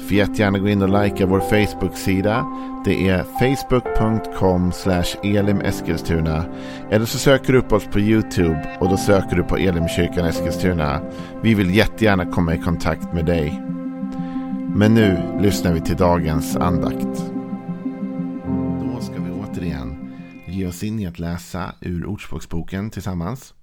Får jättegärna gå in och likea vår Facebook-sida. Det är facebook.com elimeskilstuna. Eller så söker du upp oss på YouTube och då söker du på Elimkyrkan Eskilstuna. Vi vill jättegärna komma i kontakt med dig. Men nu lyssnar vi till dagens andakt. Då ska vi återigen ge oss in i att läsa ur Ordspråksboken tillsammans.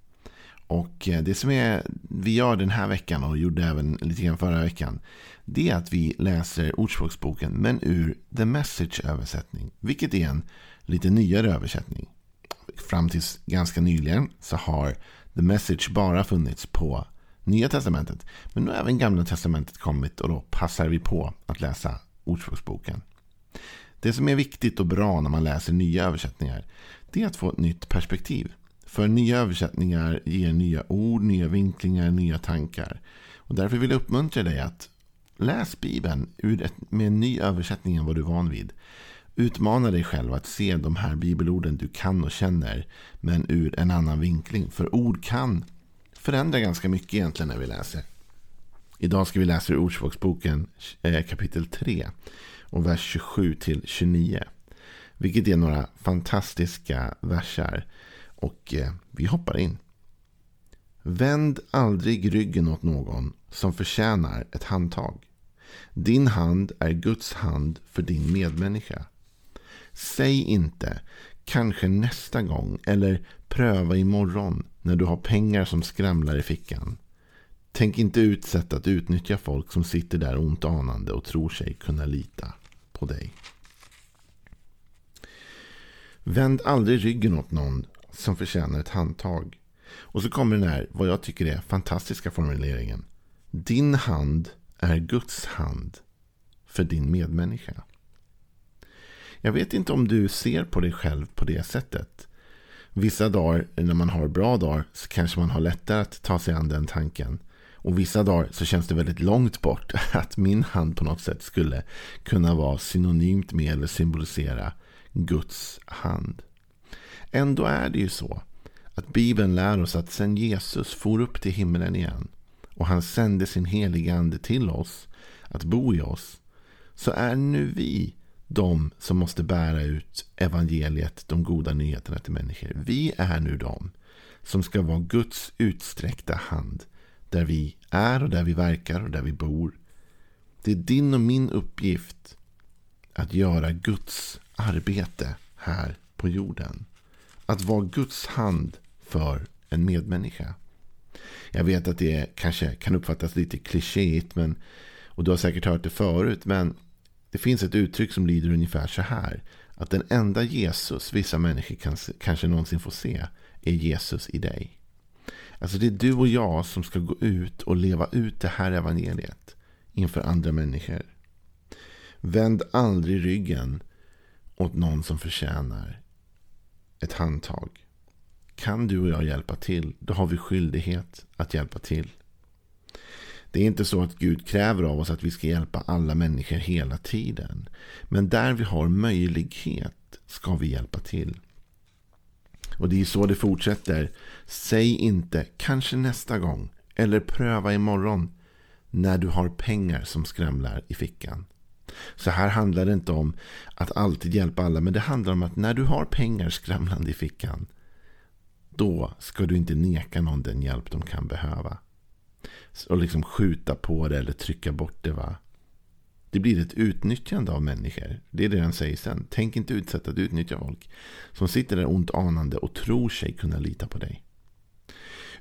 Och eh, det som är, vi gör den här veckan och gjorde även lite grann förra veckan. Det är att vi läser Ordspråksboken men ur The Message-översättning. Vilket är en lite nyare översättning. Fram tills ganska nyligen så har The Message bara funnits på Nya Testamentet. Men nu har även Gamla Testamentet kommit och då passar vi på att läsa Ordspråksboken. Det som är viktigt och bra när man läser nya översättningar det är att få ett nytt perspektiv. För nya översättningar ger nya ord, nya vinklingar, nya tankar. Och därför vill jag uppmuntra dig att läs Bibeln med en ny översättning än vad du är van vid. Utmana dig själv att se de här bibelorden du kan och känner men ur en annan vinkling. För ord kan förändra ganska mycket egentligen när vi läser. Idag ska vi läsa ur Ordspråksboken eh, kapitel 3 och vers 27 till 29. Vilket är några fantastiska versar. Och eh, vi hoppar in. Vänd aldrig ryggen åt någon som förtjänar ett handtag. Din hand är Guds hand för din medmänniska. Säg inte kanske nästa gång eller pröva imorgon när du har pengar som skramlar i fickan. Tänk inte ut sätt att utnyttja folk som sitter där ont anande och tror sig kunna lita på dig. Vänd aldrig ryggen åt någon som förtjänar ett handtag. Och så kommer den här, vad jag tycker är fantastiska formuleringen. Din hand är Guds hand för din medmänniska. Jag vet inte om du ser på dig själv på det sättet. Vissa dagar när man har bra dagar så kanske man har lättare att ta sig an den tanken. Och vissa dagar så känns det väldigt långt bort att min hand på något sätt skulle kunna vara synonymt med eller symbolisera Guds hand. Ändå är det ju så att Bibeln lär oss att sen Jesus for upp till himlen igen och han sände sin heliga ande till oss att bo i oss så är nu vi de som måste bära ut evangeliet, de goda nyheterna till människor. Vi är nu de som ska vara Guds utsträckta hand där vi är och där vi verkar och där vi bor. Det är din och min uppgift att göra Guds arbete här på jorden. Att vara Guds hand för en medmänniska. Jag vet att det kanske kan uppfattas lite klichéigt. Men, och du har säkert hört det förut. Men det finns ett uttryck som lyder ungefär så här. Att den enda Jesus vissa människor kan, kanske någonsin får se är Jesus i dig. Alltså det är du och jag som ska gå ut och leva ut det här evangeliet inför andra människor. Vänd aldrig ryggen åt någon som förtjänar ett handtag. Kan du och jag hjälpa till, då har vi skyldighet att hjälpa till. Det är inte så att Gud kräver av oss att vi ska hjälpa alla människor hela tiden. Men där vi har möjlighet ska vi hjälpa till. Och det är så det fortsätter. Säg inte kanske nästa gång eller pröva imorgon när du har pengar som skramlar i fickan. Så här handlar det inte om att alltid hjälpa alla, men det handlar om att när du har pengar skramlande i fickan, då ska du inte neka någon den hjälp de kan behöva. Och liksom skjuta på det eller trycka bort det. va. Det blir ett utnyttjande av människor. Det är det han säger sen. Tänk inte utsätta att utnyttja folk. Som sitter där ont anande och tror sig kunna lita på dig.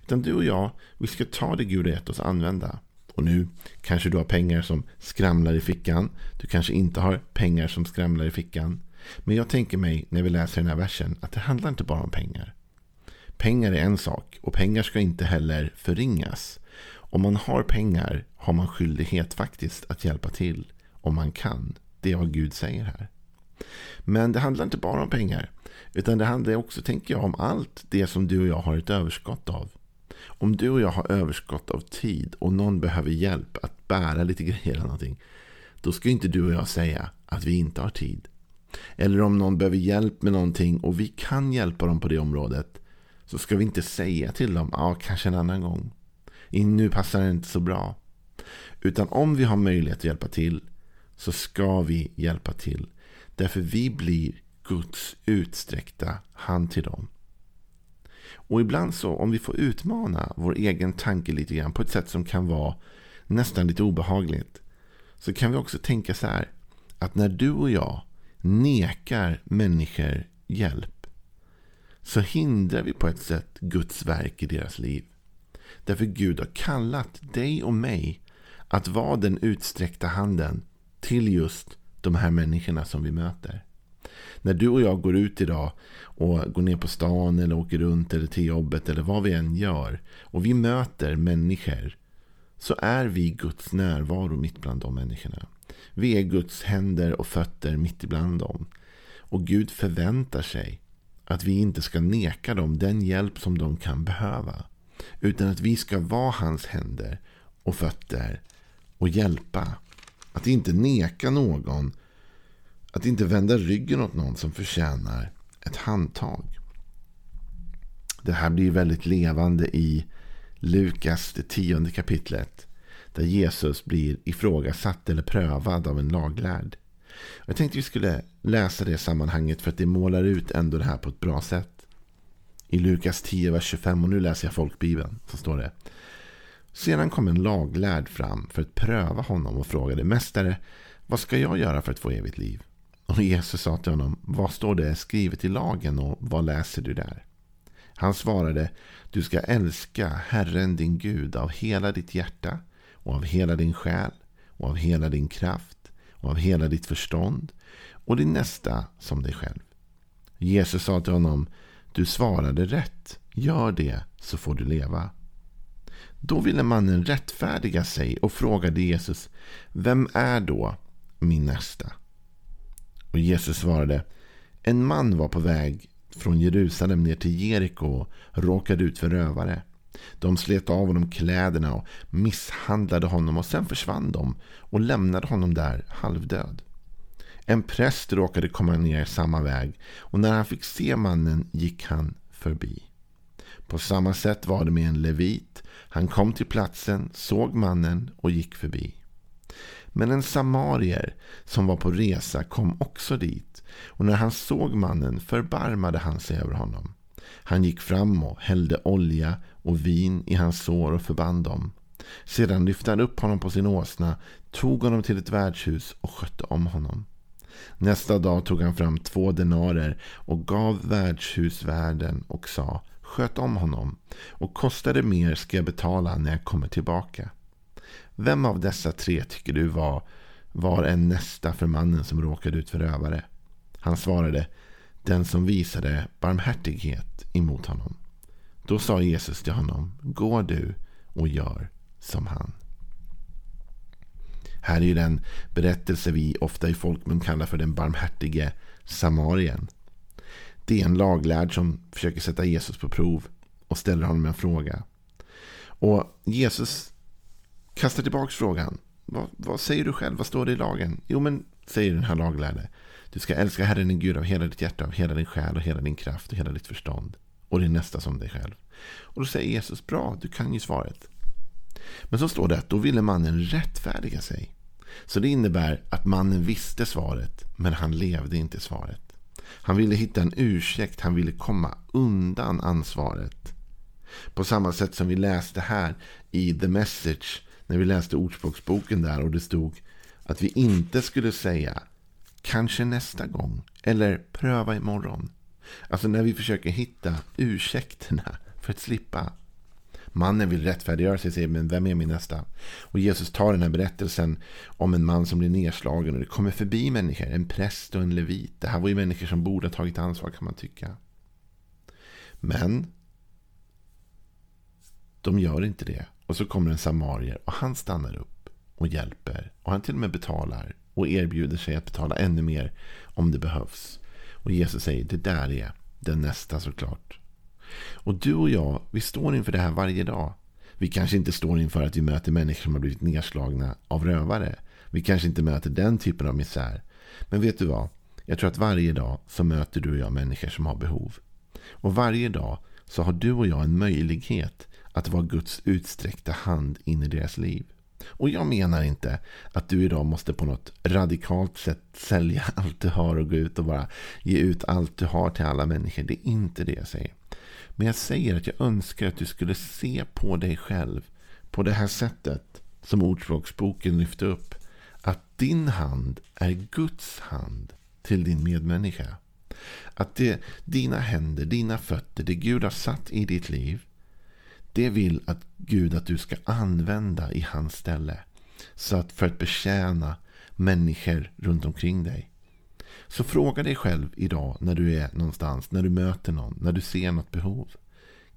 Utan du och jag, vi ska ta det Gud har gett oss använda. Och nu kanske du har pengar som skramlar i fickan. Du kanske inte har pengar som skramlar i fickan. Men jag tänker mig när vi läser den här versen att det handlar inte bara om pengar. Pengar är en sak och pengar ska inte heller förringas. Om man har pengar har man skyldighet faktiskt att hjälpa till om man kan. Det är vad Gud säger här. Men det handlar inte bara om pengar. Utan det handlar också, tänker jag, om allt det som du och jag har ett överskott av. Om du och jag har överskott av tid och någon behöver hjälp att bära lite grejer eller någonting. Då ska inte du och jag säga att vi inte har tid. Eller om någon behöver hjälp med någonting och vi kan hjälpa dem på det området. Så ska vi inte säga till dem, ja kanske en annan gång. Nu passar det inte så bra. Utan om vi har möjlighet att hjälpa till så ska vi hjälpa till. Därför vi blir Guds utsträckta hand till dem. Och ibland så, om vi får utmana vår egen tanke lite grann på ett sätt som kan vara nästan lite obehagligt. Så kan vi också tänka så här. Att när du och jag nekar människor hjälp. Så hindrar vi på ett sätt Guds verk i deras liv. Därför Gud har kallat dig och mig att vara den utsträckta handen till just de här människorna som vi möter. När du och jag går ut idag och går ner på stan eller åker runt eller till jobbet eller vad vi än gör och vi möter människor så är vi Guds närvaro mitt bland de människorna. Vi är Guds händer och fötter mitt ibland dem. Och Gud förväntar sig att vi inte ska neka dem den hjälp som de kan behöva. Utan att vi ska vara hans händer och fötter och hjälpa. Att inte neka någon. Att inte vända ryggen åt någon som förtjänar ett handtag. Det här blir väldigt levande i Lukas, det tionde kapitlet. Där Jesus blir ifrågasatt eller prövad av en laglärd. Jag tänkte vi skulle läsa det sammanhanget för att det målar ut ändå det här på ett bra sätt. I Lukas 10, vers 25, och nu läser jag folkbibeln, så står det. Sedan kom en laglärd fram för att pröva honom och frågade Mästare, vad ska jag göra för att få evigt liv? Och Jesus sa till honom, vad står det skrivet i lagen och vad läser du där? Han svarade, du ska älska Herren din Gud av hela ditt hjärta och av hela din själ och av hela din kraft och av hela ditt förstånd och din nästa som dig själv. Jesus sa till honom, du svarade rätt, gör det så får du leva. Då ville mannen rättfärdiga sig och frågade Jesus, vem är då min nästa? Och Jesus svarade, en man var på väg från Jerusalem ner till Jeriko och råkade ut för rövare. De slet av honom kläderna och misshandlade honom och sen försvann de och lämnade honom där halvdöd. En präst råkade komma ner samma väg och när han fick se mannen gick han förbi. På samma sätt var det med en levit. Han kom till platsen, såg mannen och gick förbi. Men en samarier som var på resa kom också dit och när han såg mannen förbarmade han sig över honom. Han gick fram och hällde olja och vin i hans sår och förband dem. Sedan lyfte han upp honom på sin åsna, tog honom till ett värdshus och skötte om honom. Nästa dag tog han fram två denarer och gav värdshusvärden och sa Sköt om honom och kostade mer ska jag betala när jag kommer tillbaka. Vem av dessa tre tycker du var, var en nästa för mannen som råkade ut för rövare? Han svarade den som visade barmhärtighet emot honom. Då sa Jesus till honom, gå du och gör som han. Här är ju den berättelse vi ofta i folkmun kallar för den barmhärtige samarien. Det är en laglärd som försöker sätta Jesus på prov och ställer honom en fråga. Och Jesus kastar tillbaka frågan. Vad, vad, säger du själv? Vad står det i lagen? Jo, men säger den här laglärde. Du ska älska Herren din Gud av hela ditt hjärta, av hela din själ och hela din kraft och hela ditt förstånd. Och din nästa som dig själv. Och då säger Jesus, bra, du kan ju svaret. Men så står det att då ville mannen rättfärdiga sig. Så det innebär att mannen visste svaret, men han levde inte svaret. Han ville hitta en ursäkt, han ville komma undan ansvaret. På samma sätt som vi läste här i The Message, när vi läste Ordspråksboken där och det stod att vi inte skulle säga kanske nästa gång eller pröva imorgon. Alltså när vi försöker hitta ursäkterna för att slippa. Mannen vill rättfärdiggöra sig och säger, men vem är min nästa? Och Jesus tar den här berättelsen om en man som blir nedslagen och det kommer förbi människor, en präst och en levit. Det här var ju människor som borde ha tagit ansvar kan man tycka. Men de gör inte det. Och så kommer en samarier och han stannar upp och hjälper. Och han till och med betalar och erbjuder sig att betala ännu mer om det behövs. Och Jesus säger, det där är den nästa såklart. Och du och jag, vi står inför det här varje dag. Vi kanske inte står inför att vi möter människor som har blivit nedslagna av rövare. Vi kanske inte möter den typen av misär. Men vet du vad? Jag tror att varje dag så möter du och jag människor som har behov. Och varje dag så har du och jag en möjlighet att vara Guds utsträckta hand in i deras liv. Och jag menar inte att du idag måste på något radikalt sätt sälja allt du har och gå ut och bara ge ut allt du har till alla människor. Det är inte det jag säger. Men jag säger att jag önskar att du skulle se på dig själv på det här sättet som Ordspråksboken lyfter upp. Att din hand är Guds hand till din medmänniska. Att det, dina händer, dina fötter, det Gud har satt i ditt liv. Det vill att Gud att du ska använda i hans ställe. Så att för att betjäna människor runt omkring dig. Så fråga dig själv idag när du är någonstans, när du möter någon, när du ser något behov.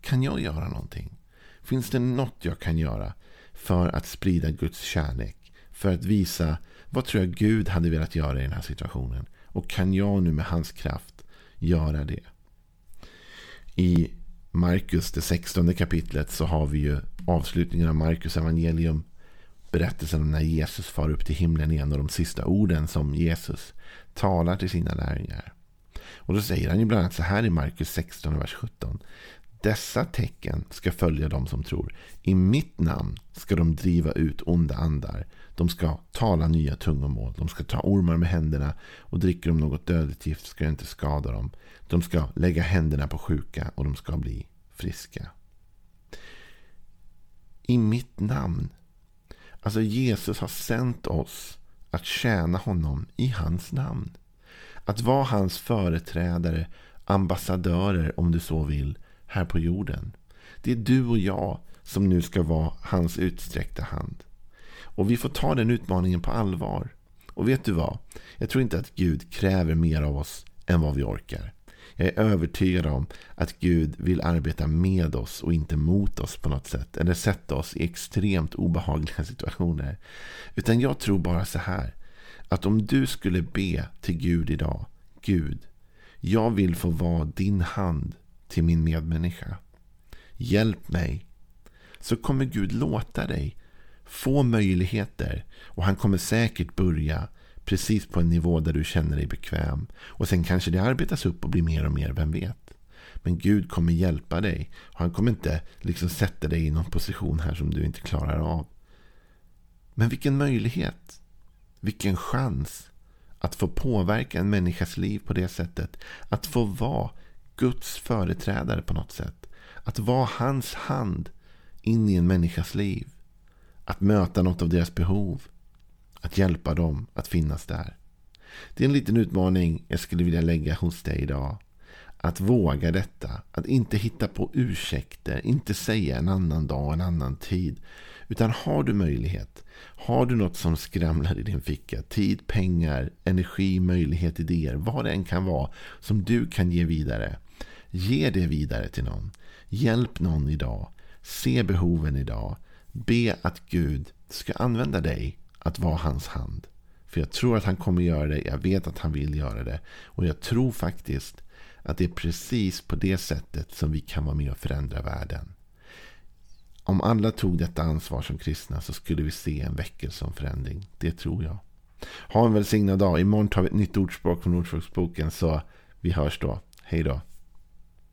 Kan jag göra någonting? Finns det något jag kan göra för att sprida Guds kärlek? För att visa vad tror jag Gud hade velat göra i den här situationen? Och kan jag nu med hans kraft göra det? I Markus, det 16 kapitlet, så har vi ju avslutningen av Markus evangelium. Berättelsen om när Jesus far upp till himlen igen och de sista orden som Jesus talar till sina lärjungar. Och då säger han ju bland annat så här i Markus 16, vers 17. Dessa tecken ska följa dem som tror. I mitt namn ska de driva ut onda andar. De ska tala nya tungomål. De ska ta ormar med händerna. Och dricker de något dödligt gift ska det inte skada dem. De ska lägga händerna på sjuka och de ska bli friska. I mitt namn. Alltså Jesus har sänt oss att tjäna honom i hans namn. Att vara hans företrädare, ambassadörer om du så vill, här på jorden. Det är du och jag som nu ska vara hans utsträckta hand. Och vi får ta den utmaningen på allvar. Och vet du vad? Jag tror inte att Gud kräver mer av oss än vad vi orkar. Jag är övertygad om att Gud vill arbeta med oss och inte mot oss på något sätt. Eller sätta oss i extremt obehagliga situationer. Utan jag tror bara så här. Att om du skulle be till Gud idag. Gud, jag vill få vara din hand till min medmänniska. Hjälp mig. Så kommer Gud låta dig få möjligheter. Och han kommer säkert börja precis på en nivå där du känner dig bekväm. Och sen kanske det arbetas upp och blir mer och mer, vem vet. Men Gud kommer hjälpa dig. Och han kommer inte liksom sätta dig i någon position här som du inte klarar av. Men vilken möjlighet. Vilken chans. Att få påverka en människas liv på det sättet. Att få vara Guds företrädare på något sätt. Att vara hans hand in i en människas liv. Att möta något av deras behov. Att hjälpa dem att finnas där. Det är en liten utmaning jag skulle vilja lägga hos dig idag. Att våga detta. Att inte hitta på ursäkter. Inte säga en annan dag, en annan tid. Utan har du möjlighet. Har du något som skramlar i din ficka. Tid, pengar, energi, möjlighet, idéer. Vad det än kan vara. Som du kan ge vidare. Ge det vidare till någon. Hjälp någon idag. Se behoven idag. Be att Gud ska använda dig att vara hans hand. För jag tror att han kommer göra det. Jag vet att han vill göra det. Och jag tror faktiskt att det är precis på det sättet som vi kan vara med och förändra världen. Om alla tog detta ansvar som kristna så skulle vi se en väckelse och förändring. Det tror jag. Ha en välsignad dag. Imorgon tar vi ett nytt ordspråk från Ordspråksboken. Så vi hörs då. Hej då.